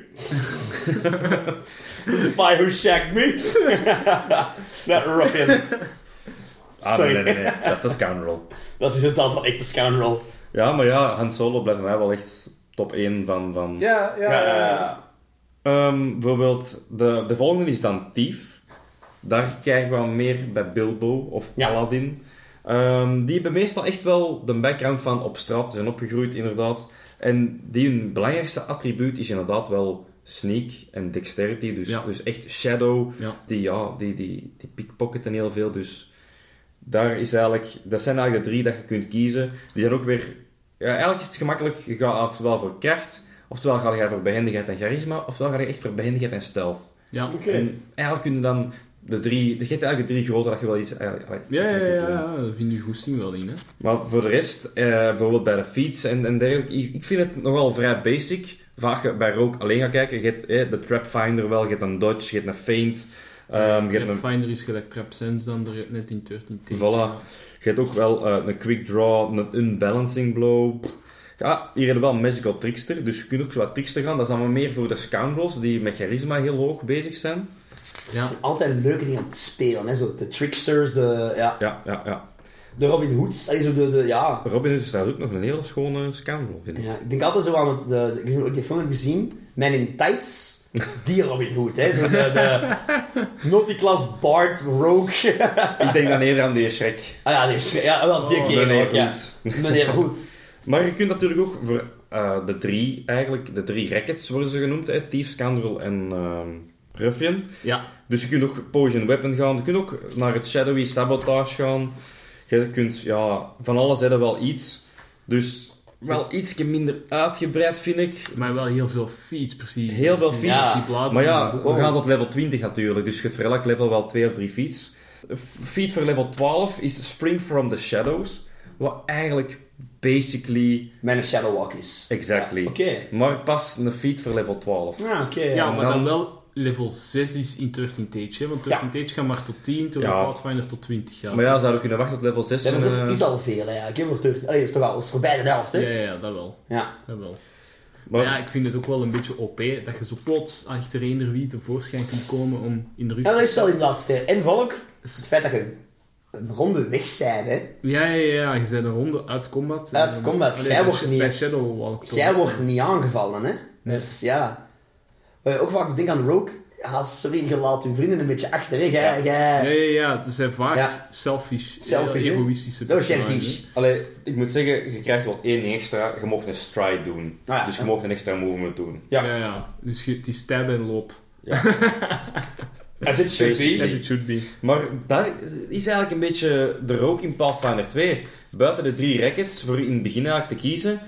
the spy who shagged me. That ruffian. Ah, nee, nee, nee, dat is de Scoundrel. Dat is inderdaad wel echt een scoundrel. Ja, maar ja, Han Solo blijft bij mij wel echt top 1 van... van... Ja, Ja, ja, ja. Ehm, bijvoorbeeld, de, de volgende is dan Thief. Daar krijgen we meer bij Bilbo of Ja. Aladdin. Ehm, die hebben meestal echt wel de background van op straat zijn opgegroeid, inderdaad. En die hun belangrijkste attribuut is inderdaad wel sneak en dexterity. Dus, Ja. dus echt shadow. Ja. Die, ja, die, die, die pickpocketen heel veel. Dus daar is eigenlijk, dat zijn eigenlijk de drie dat je kunt kiezen. Die zijn ook weer, ja, eigenlijk is het gemakkelijk. Je gaat oftewel voor kracht, oftewel ga je voor behendigheid en charisma, oftewel ga je echt voor behendigheid en stealth. Ja. Oké. En eigenlijk kun je dan de drie, je hebt eigenlijk de drie grote dat je wel iets, eigenlijk Ja, ja, ja, ja, daar vind je goesting wel in, hè. Maar voor de rest, eh, bijvoorbeeld bij de feats en, en dergelijke, ik, vind het nogal vrij basic. Vaak bij Rogue alleen gaat kijken, je hebt eh, de Trap Finder wel, je hebt een dodge, je hebt een feint, ehm, je hebt een Trapfinder is gelijk Trap Sense dan er net in 13 Takes. Voilà. Ja. Je hebt ook wel eh, een quick draw, een unbalancing blow. Ja, hier hebben we wel een magical trickster, dus je kunt ook zo wat trickster gaan. Dat is allemaal meer voor de scoundrels die met charisma heel hoog bezig zijn. Ja. Het zijn altijd leuke dingen om te spelen. Hè? Zo, de tricksters, de, ja, Ja, ja, ja. de Robin Hoods. Allee, zo de, de, ja. Robin Hood is daar ook nog een hele schone scoundrel, vind ik. ja. Ik denk altijd zo aan het, de, ik heb ook die film heb gezien. Man in Tights. Die Robin Hood, hè. Zo de, de multiclass Bard Rogue. Ik denk dan eerder aan die Shrek. ah ja, die is, ja, wel die Oh, keer meneer ja. Meneer. Maar je kunt natuurlijk ook voor eh, de drie, eigenlijk, de drie rackets worden ze genoemd, hè, Thief, Scoundrel en ehm Ruffian. Ja. Dus je kunt ook Poison Weapon gaan, je kunt ook naar het Shadowy Sabotage gaan. Je kunt, ja, van alles hebben wel iets. Dus wel ietsje minder uitgebreid, vind ik. Maar wel heel veel feats, precies. Heel veel feats. Ja. Maar ja, we gaan tot level 20 natuurlijk, dus je hebt voor elk level wel twee of drie feats. Feat voor level 12 is Spring from the Shadows, wat eigenlijk basically Mijn Shadow Walk is. exactly. Ja, Oké. Maar pas een feat voor level 12. Ah, oké. Ja, ja. maar dan- dan wel level 6 is in 13 Tage, hè? Want 13 Tage gaat maar tot 10, terwijl Ja. Pathfinder tot 20 gaat. Maar ja, zouden we kunnen wachten tot level 6? Ja, dat is, en, eh, is al veel, hè. ja. Ik heb er terug. Allee, is toch al is voorbij de helft, hè. Ja, ja, ja, dat wel. Ja. Dat wel. maar, Maar ja, ik vind het ook wel een beetje OP dat je zo plots achter eender wie tevoorschijn kunt komen om in de rug Ja, dat te is wel inderdaad sterk. En volk, het feit dat je een ronde weg bent, hè. Ja, ja, ja, je bent een ronde uit combat. Uit combat. Allee, Jij wordt niet- Bij Shadow Walk toch? Jij wordt niet aangevallen, hè. Nee. Dus ja. Je ook vaak denkt aan Rogue. Ja, sorry, je laat je vrienden een beetje achter, hè. Ja, ja, ja. Het zijn vaak Ja. selfish, Selfish, heel hè? egoïstische personages, vies. Allee, ik moet zeggen, je krijgt wel één extra. Je mocht een stride doen. Ah, ja. dus je mocht een extra movement doen. Ja. Ja, ja. Dus je, het is stab en loop. As it should be. As it should be. Maar dat is eigenlijk een beetje de rook in Pathfinder 2. Buiten de drie rackets, voor in het begin eigenlijk te kiezen,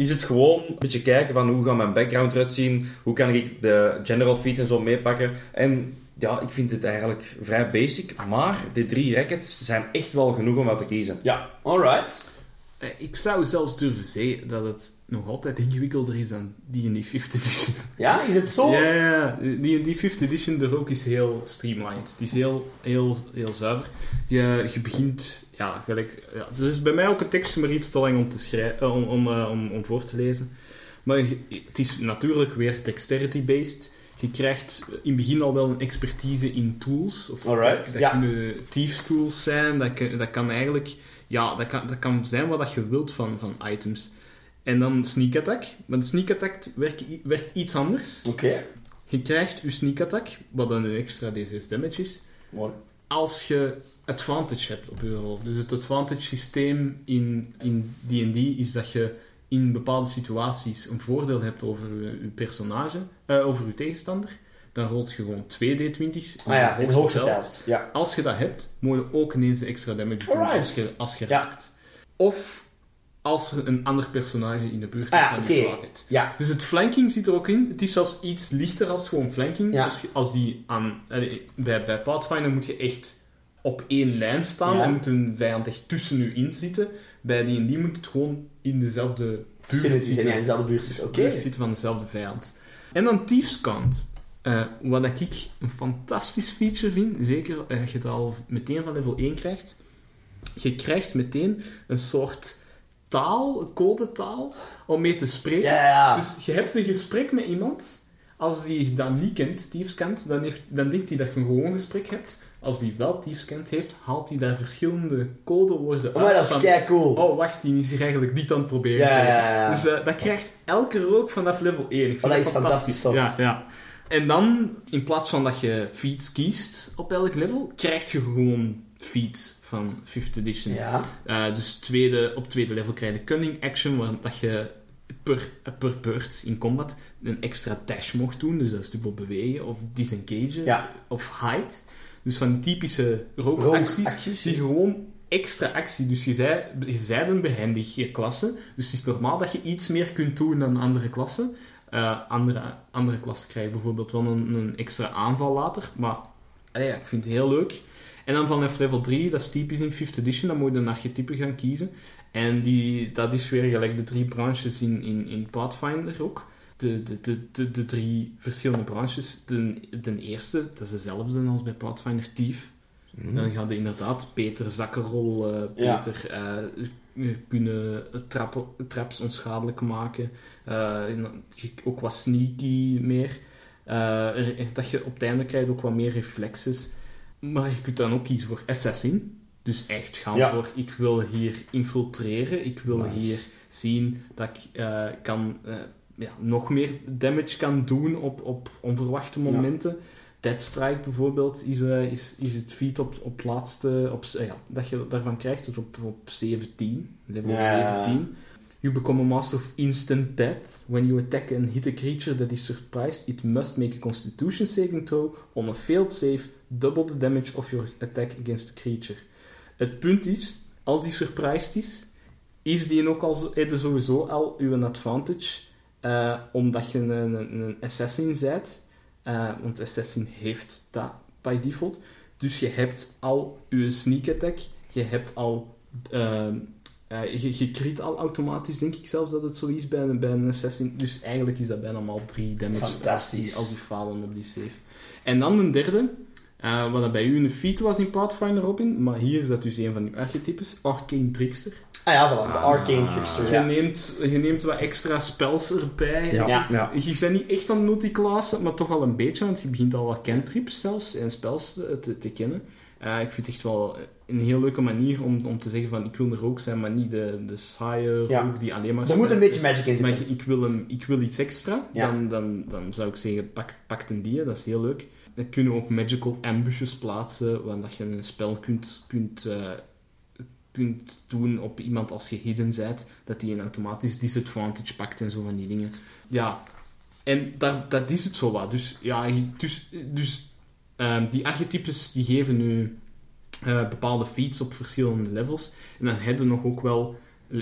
is het gewoon een beetje kijken van hoe gaat mijn background eruit zien, hoe kan ik de general feats en zo meepakken. En ja, ik vind het eigenlijk vrij basic, maar de drie rackets zijn echt wel genoeg om uit te kiezen. Ja, alright. Eh, Ik zou zelfs durven zeggen dat het nog altijd ingewikkelder is dan die in die 5th edition. Ja, is het zo? Ja, ja, ja. Die in die 5th edition, de rook is heel streamlined. Het is heel, heel, heel zuiver. Je, je begint, ja, gelijk... Ja, het is bij mij ook een tekstje maar iets te lang om, te schrijven, om, om, eh, om, om voor te lezen. Maar je- het is natuurlijk weer dexterity-based. Je krijgt in het begin al wel een expertise in tools. Of Alright, dat, dat ja. kunnen thieves tools zijn. Dat, kan- dat kan eigenlijk... Ja, dat kan, dat kan zijn wat dat je wilt van, van items. En dan sneak attack. De sneak attack werkt, werkt iets anders. Oké. Je krijgt je sneak attack, wat dan een extra D6 damage is, Mooi. als je advantage hebt op je rol. Dus het advantage systeem in in D&D is dat je in bepaalde situaties een voordeel hebt over je, je personage, eh, over je tegenstander. Dan rolt je gewoon 2d20's. Ah ja, in hoogste hoogste tel. tijd. Ja. Als je dat hebt, moet je ook ineens de extra damage doen Alright. als je, als je Ja. raakt. Of als er een ander personage in de buurt is Ah van target. Ja. Dus het flanking zit er ook in. Het is zelfs iets lichter als gewoon flanking. Ja. Als, als die aan, eh, bij, bij Pathfinder moet je echt op één lijn staan Ja. en moet een vijand echt tussen u in zitten. Bij die en die moet het gewoon in dezelfde buurt zitten. ja, in dezelfde buurt zitten. Oké. zitten van dezelfde vijand. En dan Thieves Cant. Eh, wat ik een fantastisch feature vind, zeker als je het al meteen van level 1 krijgt. Je krijgt meteen een soort taal, codetaal, om mee te spreken. Ja, ja. Dus je hebt een gesprek met iemand. Als die dat niet kent, Thieves kent, dan, heeft, dan denkt hij dat je een gewoon gesprek hebt. Als die wel Thieves kent heeft, haalt hij daar verschillende codewoorden Oh, maar uit. dat is van, kei cool. Oh, wacht, die is hier eigenlijk niet aan het proberen. Ja, ja. Dus eh, dat krijgt elke rook vanaf level 1. Ik vind Oh, dat is fantastisch tof. Ja, ja. En dan, in plaats van dat je feats kiest op elk level, krijg je gewoon feats van 5th edition. Ja. Eh, dus tweede, op tweede level krijg je cunning action, waar dat je per, per beurt in combat een extra dash mocht doen. Dus dat is dubbel bewegen of disengagen Ja. of hide. Dus van die typische rogue Rogue acties, acties, die gewoon extra actie. Dus je zei, je zei een behendige klasse. Dus het is normaal dat je iets meer kunt doen dan andere klassen. Eh, andere, andere klassen krijgen bijvoorbeeld wel een, een extra aanval later. Maar ja, ik vind het heel leuk. En dan vanaf level 3, dat is typisch in 5th edition, dan moet je een archetype gaan kiezen. En die, dat is weer gelijk de drie branches in, in, in Pathfinder ook. De, de, de, de, de drie verschillende branches. De, de eerste, dat is dezelfde als bij Pathfinder Thief. Dan gaat je inderdaad beter zakkenrol, eh, Ja. beter eh, kunnen trappen, traps onschadelijk maken. Eh, ook wat sneaky meer. Eh, er- dat je op het einde krijgt ook wat meer reflexes. Maar je kunt dan ook kiezen voor assassin. Dus echt gaan Ja. voor, ik wil hier infiltreren. Ik wil Nice. hier zien dat ik eh, kan, eh, ja, nog meer damage kan doen op, op onverwachte momenten. Dead Strike bijvoorbeeld is, eh, is, is het feat op, op laatste, op, ja, dat je daarvan krijgt, dus op, op 17, level Ja. 17. You become a master of instant death. When you attack and hit a creature that is surprised, it must make a constitution saving throw. On a failed save, double the damage of your attack against the creature. Het punt is, als die surprised is, is die ook al je sowieso al uw advantage, eh, omdat je een, een, een assassin bent. Eh, want assassin heeft dat by default. Dus je hebt al je sneak attack, je hebt al... ehm, eh, je, je crit al automatisch, denk ik zelfs dat het zo is bij, een- bij een assassin. Dus eigenlijk is dat bijna maar 3 damage Fantastisch. Als, die, als die falen op die save. En dan een derde, eh, wat dat bij u een feat was in Pathfinder Robin, maar hier is dat dus een van uw archetypes, Arcane Trickster. Ah ja, voilà, de Ah, Arcane Trickster. Je, Ja. neemt, je neemt wat extra spells erbij. Ja. Ja. ja. Je bent niet echt aan multiclassen, maar toch wel een beetje, want je begint al wat cantrips zelfs en spells te, te kennen. Eh, ik vind het echt wel een heel leuke manier om, om te zeggen van ik wil er ook zijn, maar niet de, de saaie Ja. rogue die alleen maar... Er moet een beetje magic in Maar zitten. je- ik wil, een, ik wil iets extra, Ja. dan, dan, dan zou ik zeggen pak, pak een die, dat is heel leuk. Dan kunnen we ook magical ambushes plaatsen, waar dat je een spel kunt, kunt, eh, kunt doen op iemand als je hidden bent, dat die een automatisch disadvantage pakt en zo van die dingen. Ja, en dat, dat is het zo wat. Dus, ja, dus, dus ehm, die archetypes die geven nu eh, bepaalde feats op verschillende levels. En dan hebben we nog ook wel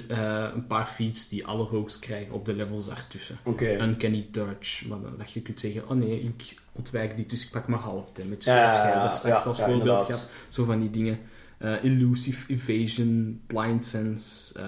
eh, een paar feats die alle rogues krijgen op de levels daartussen. Oké. Uncanny Dodge, wat dan- dat je kunt zeggen, oh nee, ik ontwijk die, dus ik pak maar half damage. Ja, zoals jij dat straks als voorbeeld. Zo van die dingen. Eh, elusive Evasion, Blind Sense, eh,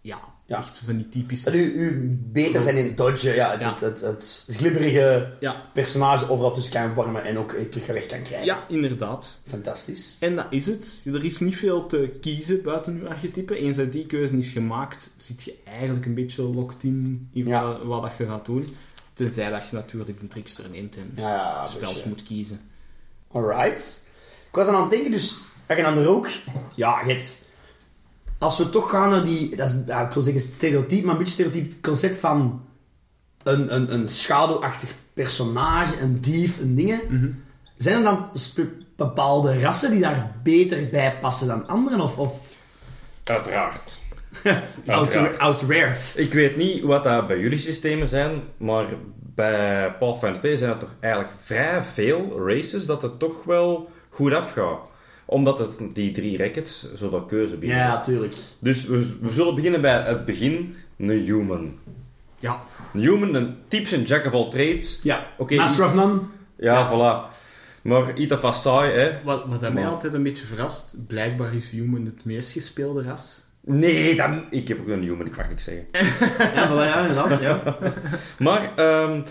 ja, Ja. echt zo van die typische... Dat u, u beter zijn in dodgen, ja, Ja. Het, het, het glibberige Ja, personage overal tussen kan warmen en ook eh, terug weg kan krijgen. ja, inderdaad. Fantastisch. En dat is het. Er is niet veel te kiezen buiten uw archetype. Eens dat die keuze is gemaakt, zit je eigenlijk een beetje locked in, in Ja. wat, wat dat je gaat doen. Tenzij dat je natuurlijk de trickster neemt en Ja, ja, een spels beetje. moet kiezen. Alright. Ik was aan het denken, dus ga je dan er ook... Ja, het... Als we toch gaan naar die... Dat is, ja, ik wil zeggen stereotype, maar een beetje stereotyp concept van een, een, een schaduwachtig personage, een dief, een dingen. Mhm. Zijn er dan bepaalde rassen die daar beter bij passen dan anderen? Of, of Uiteraard. outweard? Ik weet niet wat dat bij jullie systemen zijn, maar bij Pathfinder 2 zijn er toch eigenlijk vrij veel races dat het toch wel goed afgaat. Omdat het die drie rackets zoveel keuze bieden. Ja, tuurlijk. Dus we, we zullen beginnen bij het begin. Een human. Ja. Een human, een typische jack of all trades. Ja. Oké, Master of None? Ja, voilà. Maar iets of wat saai, hè. Wat, wat mij altijd een beetje verrast, blijkbaar is Human het meest gespeelde ras. Nee, dan... ik heb ook een human, ik mag niks zeggen. Ja, voilà, ja, inderdaad. Ja. Maar ehm,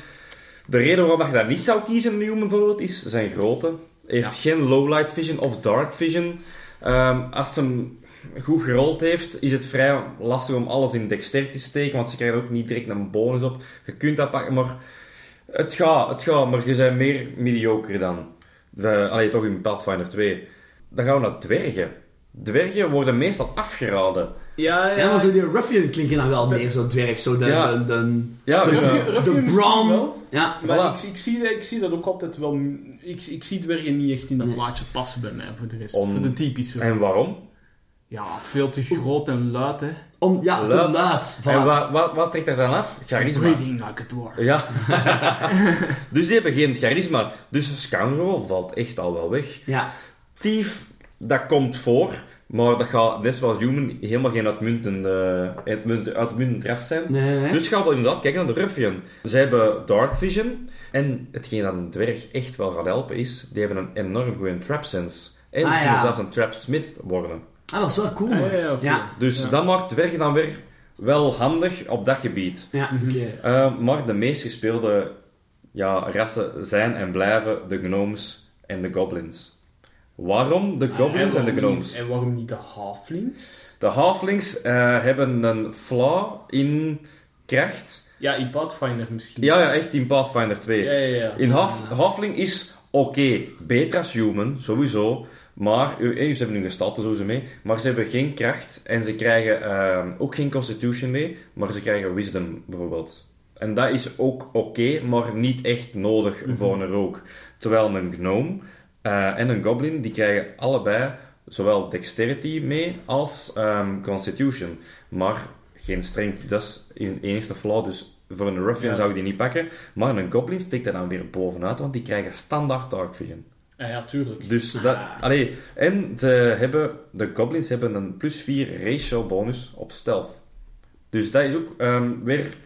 de reden waarom je dat niet zou kiezen, een human bijvoorbeeld, is zijn grootte. Hij heeft geen low-light vision of dark vision. Ehm, als hij hem goed gerold heeft, is het vrij lastig om alles in dexterity te steken, want ze krijgen ook niet direct een bonus op. Je kunt dat pakken, maar het gaat, het gaat, maar je bent meer mediocre dan. We, allee, toch in Pathfinder 2. Dan gaan we naar dwergen. Dwergen worden meestal afgeraden. Ja, Ja, maar zo die ruffian klinken dan wel meer zo dwerg. Zo de, Ja. de, de, Ja, de, wel. Ja. Maar Voilà. ik, ik, zie, dat- ik zie dat ook altijd wel... Ik, ik zie weer niet echt in dat Nee. plaatje passen bij mij, voor de rest. Om- Voor de typische. En waarom? Ja, veel te groot en luid, hè. Om, ja, te Luid. laat. En wat, wat, wat trekt er dan af? Charisma. Breathing like a dwarf. Ja. dus die hebben geen charisma. Dus Scoundrel valt echt al wel weg. Ja. Thief, dat komt voor. Maar dat gaat, net zoals Human, helemaal geen uitmuntende, uitmuntend, uitmuntend ras zijn. Nee, nee, nee. Dus gaan we inderdaad kijken naar de Ruffian. Zij hebben Dark Vision. En hetgeen dat een dwerg echt wel gaat helpen is, die hebben een enorm goede trap sense. En ze Ah, kunnen ja. zelfs een trapsmith worden. Ah, dat is wel cool. Ja, man. ja, ja, oké. Ja. Dus Ja. dat maakt dwergen dan weer wel handig op dat gebied. Ja, oké. Uh, maar de meest gespeelde ja, rassen zijn en blijven de gnomes en de goblins. Waarom de goblins en, de gnomes? En waarom niet de halflings? De halflings eh, hebben een flaw in kracht. Ja, in Pathfinder misschien. Ja, ja, echt in Pathfinder 2. Ja, ja, ja. In half, halfling is oké, beter als human, sowieso. Maar, eh, ze hebben hun gestalte sowieso mee, maar ze hebben geen kracht en ze krijgen eh, ook geen constitution mee, maar ze krijgen wisdom bijvoorbeeld. En dat is ook oké, maar niet echt nodig voor een rook. Terwijl een gnome eh, en een goblin, die krijgen allebei zowel dexterity mee als ehm, constitution. Maar geen strength, dat is hun enigste flaw, dus voor een ruffian Ja. zou ik die niet pakken. Maar een goblin steekt er dan weer bovenuit, want die krijgen standaard dark vision. Ja, ja, tuurlijk. Dus dat... Allee, en ze hebben... De goblins hebben een plus 4 ratio bonus op stealth. Dus dat is ook ehm, weer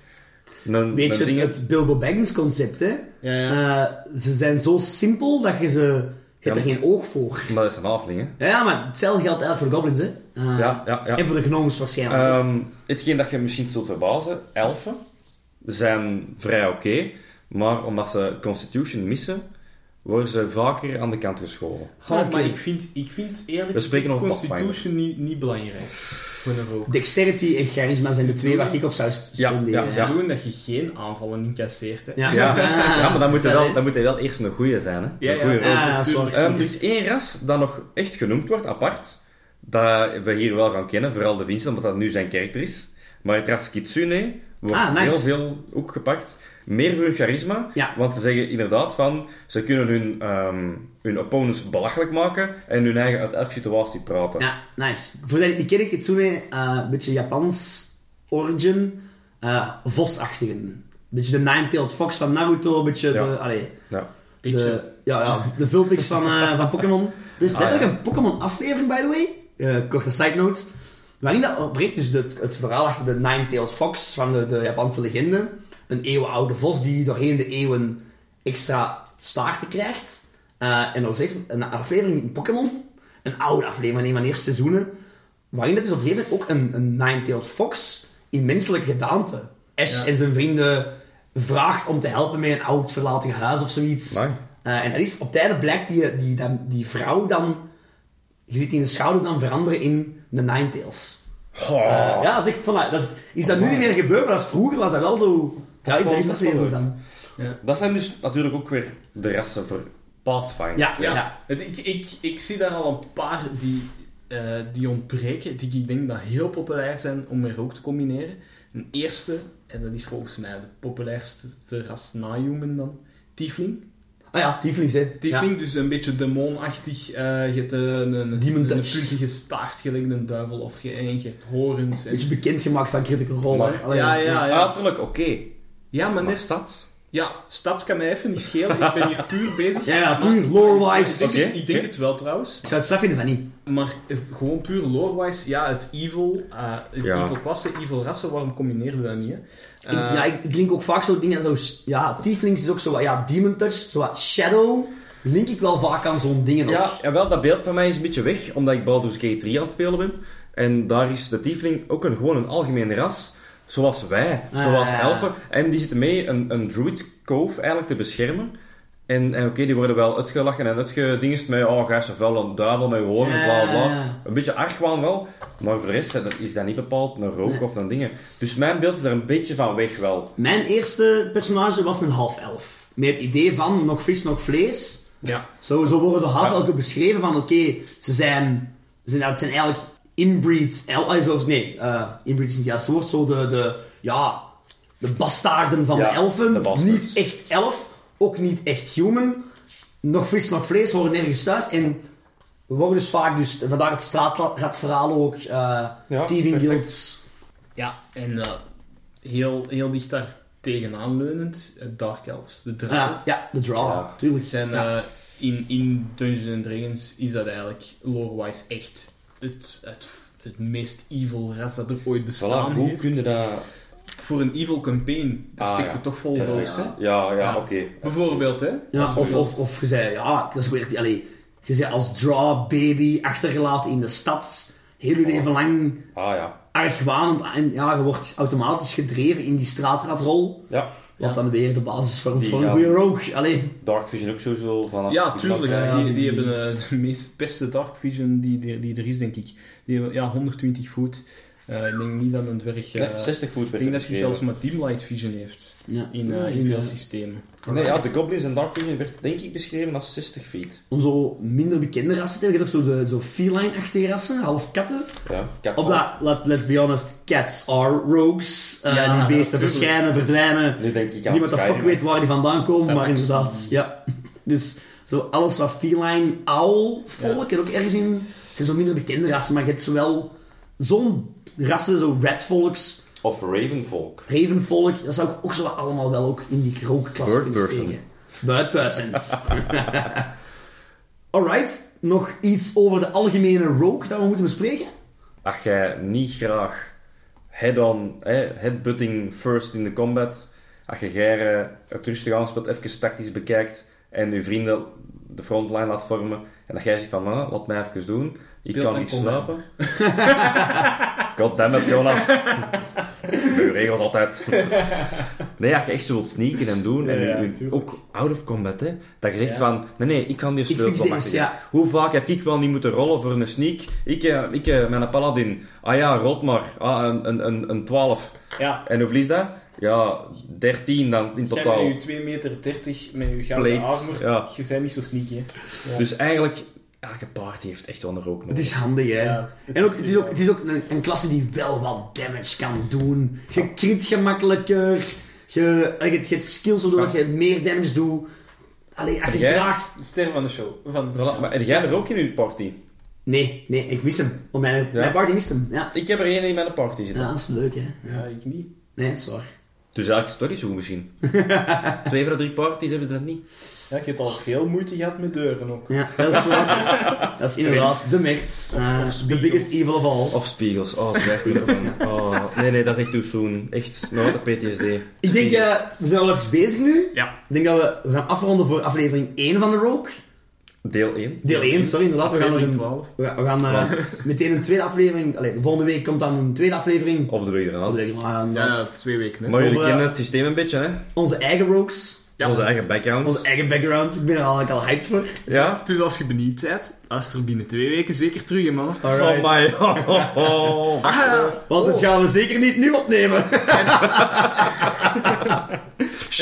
een, Weet een je, het Bilbo Baggins concept, hè? Ja, ja. Eh, ze zijn zo simpel dat je ze... Je hebt er geen oog voor. Maar dat is een halfling, hè. Ja, maar hetzelfde geldt eigenlijk voor goblins, hè? Eh, Ja, ja, ja. En voor de gnomes waarschijnlijk. Ehm, hetgeen dat je misschien zult verbazen, elfen zijn vrij oké, maar omdat ze Constitution missen, worden ze vaker aan de kant geschoven. Goh, maar ik vind, ik vind eerlijk gezegd Constitution niet, niet belangrijk voor een. Dexterity en charisma zijn de twee waar ik op zou spenderen. ja, ja. doen dat je geen aanvallen incasseert. Hè. Ja, Ja, ja maar dan moet, hij wel, dan moet hij wel eerst een goeie zijn, hè. Ja, een ja. goeie. Ah, sorry. Ehm, er is één ras dat nog echt genoemd wordt, apart, dat we hier wel gaan kennen, vooral de Vincent, omdat dat nu zijn karakter is. Maar het ras Kitsune wordt Ah, nice. heel veel ook gepakt. Meer voor hun charisma, Ja. want ze zeggen inderdaad van, ze kunnen hun, ehm, hun opponents belachelijk maken en hun eigen uit elke situatie praten. Ja, nice. Voor dat je het niet ken, Kitsune, eh, een beetje Japans origin, eh vosachtigen. Een beetje de Nine-Tailed Fox van Naruto, een beetje Ja. de, allee, Ja. Beetje. de, ja, ja, de Vulpix van, eh, van Pokémon. Er is Ah, letterlijk ja. een Pokémon-aflevering, by the way. Eh, korte side note. Waarin dat oprecht, dus de, het verhaal achter de Nine-Tailed Fox van de, de Japanse legende. Een eeuwenoude vos die doorheen de eeuwen extra staarten krijgt. Eh, en er is echt een aflevering in Pokémon. Een oude aflevering, een van de eerste seizoenen. Waarin dat dus op een gegeven moment ook een, een Nine-Tailed Fox in menselijke gedaante. Ash Ja. en zijn vrienden vraagt om te helpen met een oud verlaten huis of zoiets. Eh, en dat is, op het einde blijkt die, die, dan, die vrouw dan... Je ziet die in de schouder dan veranderen in de Ninetales. Oh. Eh, ja, dat is, echt, voilà, dat is, is dat nu niet meer gebeurd, maar dat is, vroeger was dat wel zo... Ja, ik wel- is dat veel van. Ja. Dat zijn dus natuurlijk ook weer de rassen voor Pathfinder. Ja, Ja, Ik, ik, ik zie daar al een paar die, eh, die ontbreken, die ik denk dat heel populair zijn om er ook te combineren. Een eerste, en dat is volgens mij de populairste ras na Human dan, Tiefling. Ah ja, Tieflings, hè. Tiefling, dus een beetje demonachtig. eh je hebt een, een, een, puntige staart gelijk een duivel. Of je, en je hebt horens. Ja. En, Beetje bekendgemaakt van Critical Role, ja, ja, Ah, ja. natuurlijk, oké. Ja, maar Maar net... stads? Ja, stads kan mij even niet schelen. Ik ben hier puur bezig. Ja, puur lore-wise. Ik denk, Oké, ik denk oké. het wel trouwens. Ik zou het straf vinden van niet. Maar eh, gewoon puur lore-wise, ja, het evil, eh Ja. evil klasse, evil rassen, waarom combineer je dat niet? Hè? Ik- Eh, ja, ik, ik link ook vaak zo dingen, zo, ja, Tieflings is ook zo, wat- ja, Demon Touch, zo wat Shadow, link ik wel vaak aan zo'n dingen ook. Ja, en wel, dat beeld van mij is een beetje weg, omdat ik Baldur's Gate 3 aan het spelen ben. En daar is de tiefling ook een, gewoon een algemeen ras, zoals wij, Ah, zoals ja, ja. elfen. En die zitten mee een, een druid cove eigenlijk te beschermen. En, en oké, die worden wel uitgelachen en uitgedingest met, oh, ga je wel een duivel met je hoorn, Ja, bla bla. ja, ja. Een beetje argwaan wel, maar voor de rest is dat- is dat niet bepaald een rook Nee. of een dingen. Dus mijn beeld is er een beetje van weg wel. Mijn eerste personage was een half-elf. Met het idee van, nog vis, nog vlees. ja. Zo, zo worden de half-elfen Ja. beschreven van, oké, ze zijn, ze zijn, het zijn eigenlijk inbreed, el, eh, zoals- nee, eh, inbreed is niet het juiste woord, zo de, de, ja, de bastaarden van Ja, de elfen. de niet echt elf, ook niet echt human. Nog vis, nog vlees, horen nergens thuis. En we worden dus vaak, dus, vandaar het straatradverhaal ook, eh Ja, thieving guilds. ja, en eh, heel, heel dicht daar tegenaan leunend, Dark Elves, de draken. Ja, ja, de draw, Ja. tuurlijk. zijn, Ja. eh, in, in Dungeons and Dragons is dat eigenlijk lore-wise echt het, het, het meest evil ras dat er ooit bestaan Voilà, hoe heeft. kun je dat... Voor een evil campaign, dat Ah, stikt ja. er toch vol Ja, roos, hè? Ja, ja, Ja. oké. Bijvoorbeeld, hè? Ja, of, of, of je zei, ja, dat is weer, allee, je zei als draw baby achtergelaten in de stad, heel je leven lang Ah ja. argwanend en ja, je wordt automatisch gedreven in die straatradrol, Ja, wat Ja. dan weer de basis vormt voor een goede rogue. Allee, Dark Vision ook sowieso vanaf... Ja, tuurlijk. Ja, die, die- die hebben eh, de meest beste Dark Vision die, die, die er is, denk ik. Die hebben, ja, 120 voet. Eh, ik denk niet dat een dwerg... eh, Nee, 60 voet ik denk dat hij zelfs maar Dim Light Vision heeft. ja. In, eh, Ja, in veel eh, systemen. Nee, ja, de Goblins en Dark Vision werd denk ik beschreven als 60 feet. Om zo minder bekende rassen te hebben, je hebt ook zo, de, zo feline-achtige rassen, half katten. Ja, kat Op dat, let, let's be honest, cats are rogues. Eh, Ja, die beesten verschijnen, verdwijnen. Nu denk ik aan Niemand de fuck weet waar die vandaan komen, maar inderdaad, ja. Dus zo alles wat feline, owl, volk, en ook ergens in... Het zijn zo minder bekende rassen, maar je hebt zowel zo'n rassen, zo redvolks, Of Ravenfolk. ravenvolk, dat zou ik ook zo allemaal wel ook in die rookklasse Bird kunnen person. steken. Bird person. Alright, nog iets over de algemene rogue dat we moeten bespreken? Als jij niet graag head-on, hè, headbutting first in de combat, als je jij het rustig aanspeelt, even tactisch bekijkt en je vrienden de frontline laat vormen en dat jij zegt van, "Ah, laat mij even doen, ik dan niet slapen. Goddammit, Jonas. De regels altijd. Nee, als je echt zo wilt sneaken en doen, en Ja, ook out of combat, hè, dat je zegt Ja. van, nee, nee, ik kan die ja. Hoe vaak heb ik wel niet moeten rollen voor een sneak? Ik, eh, ik eh, mijn paladin. Ah ja, rot maar. Ah, een, een, een, een 12. Ja. En hoeveel is dat? Ja, 13 dan in Jij totaal. met je 2 meter 30 met je gouden armor, ja. je bent niet zo sneaky, hè? Ja. Dus eigenlijk, elke party heeft echt wel een rook Het nodig. is handig, hè. Ja. En ook, het is ook, het is ook een, een klasse die wel wat damage kan doen. Je crit gemakkelijker. Je, je, hebt- je hebt skills waardoor je meer damage doet. Allee, als je Jij? graag... De ster van de show. Van, Voilà, Maar heb jij er ook in uw party? Nee, nee, ik mis hem. Want mijn, Ja? mijn party mist hem. Ja. Ik heb er één in mijn party zitten. ja, dat is leuk, hè. Ja, ik niet. Nee, waar. Dus eigenlijk is het toch niet zo goed misschien. Twee van de drie parties hebben dat niet. Ja, ik heb al veel moeite gehad met deuren ook. Ja, dat is waar. dat is inderdaad de mecht. Uh, the spiegels. biggest evil of all. Of spiegels. Oh, dat. Oh, nee, nee, dat is echt too soon. Echt, nooit een PTSD. Ik denk, eh, we zijn al even bezig nu. Ja. Ik denk dat we, we gaan afronden voor aflevering 1 van de Rogue. Deel 1. Deel 1, sorry, inderdaad. We gaan, een, 12. we gaan, we gaan eh, meteen een tweede aflevering... Allee, de volgende week komt dan een tweede aflevering. Of de week eraan. Ja, twee weken, hè. Maar jullie kennen eh, het systeem een beetje, hè? Onze eigen rogues. Ja. Onze eigen backgrounds. Onze eigen backgrounds. Ik ben er al, al hyped voor. Ja? Dus als je benieuwd bent, luister binnen twee weken zeker terug, hè, man. Alright. Oh my. Oh, oh, oh. Ah, Want dat gaan we zeker niet nu opnemen. Eh,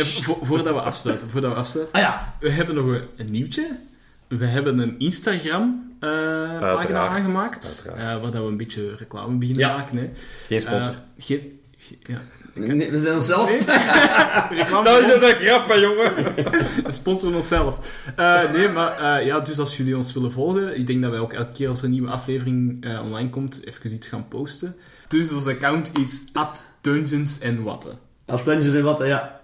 vo- voordat we afsluiten, voordat we afsluiten. Ah ja. We hebben nog een, een nieuwtje. We hebben een Instagram-pagina Uiteraard. aangemaakt. Uiteraard. eh, waar dat we een beetje reclame beginnen Ja. maken. Hè. Geen sponsor. Eh, geen- Ja. Nee, we zijn zelf... Reclame Dat is het een grap, hè, jongen. We sponsoren onszelf. Eh, nee, maar eh, ja, dus als jullie ons willen volgen, ik denk dat wij ook elke keer als er een nieuwe aflevering eh, online komt, even iets gaan posten. Dus ons account is at Dungeons en Watten. Altentjes en wat, ja.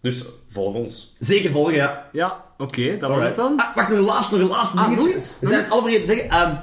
Dus volg ons. Zeker volgen, ja. Ja, oké, dat was het dan. Ah, wacht, nog een laatste, nog een laatste Ah, dingetje. We zijn het al vergeten te zeggen. Ehm,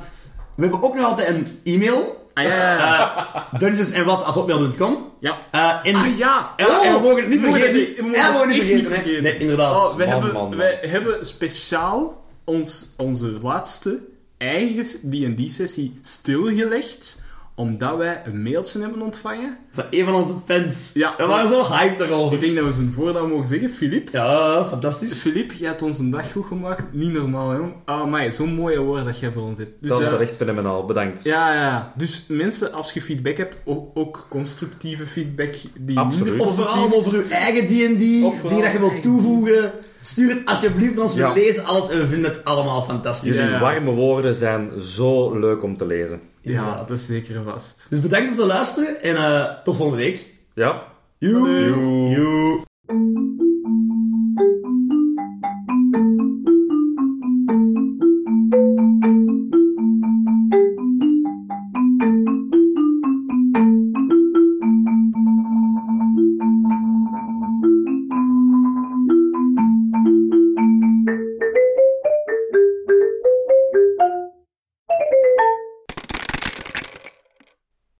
we hebben ook nog altijd een e-mail. Ah ja, ja, ja. dungeonsandwhat.hotmail.com ja. Eh, in... Ah ja! En, en we mogen het niet we mogen vergeten. het niet- we mogen En we het mogen niet echt niet vergeten. Nee, inderdaad. Oh, Man, hebben, man, man. wij hebben speciaal ons, onze laatste eigen D&D-sessie stilgelegd, omdat wij een mailtje hebben ontvangen. Van een van onze fans. Ja. We waren zo hyped Ik daarover. denk dat we zijn voornaam mogen zeggen, Filip. Ja, fantastisch. Filip, jij hebt ons een dag goed gemaakt. Niet normaal, hè? Ah, maar zo'n mooie woorden dat jij voor ons hebt. Dus, Dat is wel echt fenomenaal. Bedankt. Ja, ja. Dus mensen, als je feedback hebt, ook, ook constructieve feedback die Absoluut. Of vooral over uw eigen D&D, dingen dat je wilt toevoegen. Stuur het alsjeblieft ons. We Ja. lezen alles en we vinden het allemaal fantastisch. Jullie Ja. warme woorden zijn zo leuk om te lezen. Ja, dat is zeker vast. Dus bedankt voor het luisteren en uh, tot volgende week. Ja. Joe.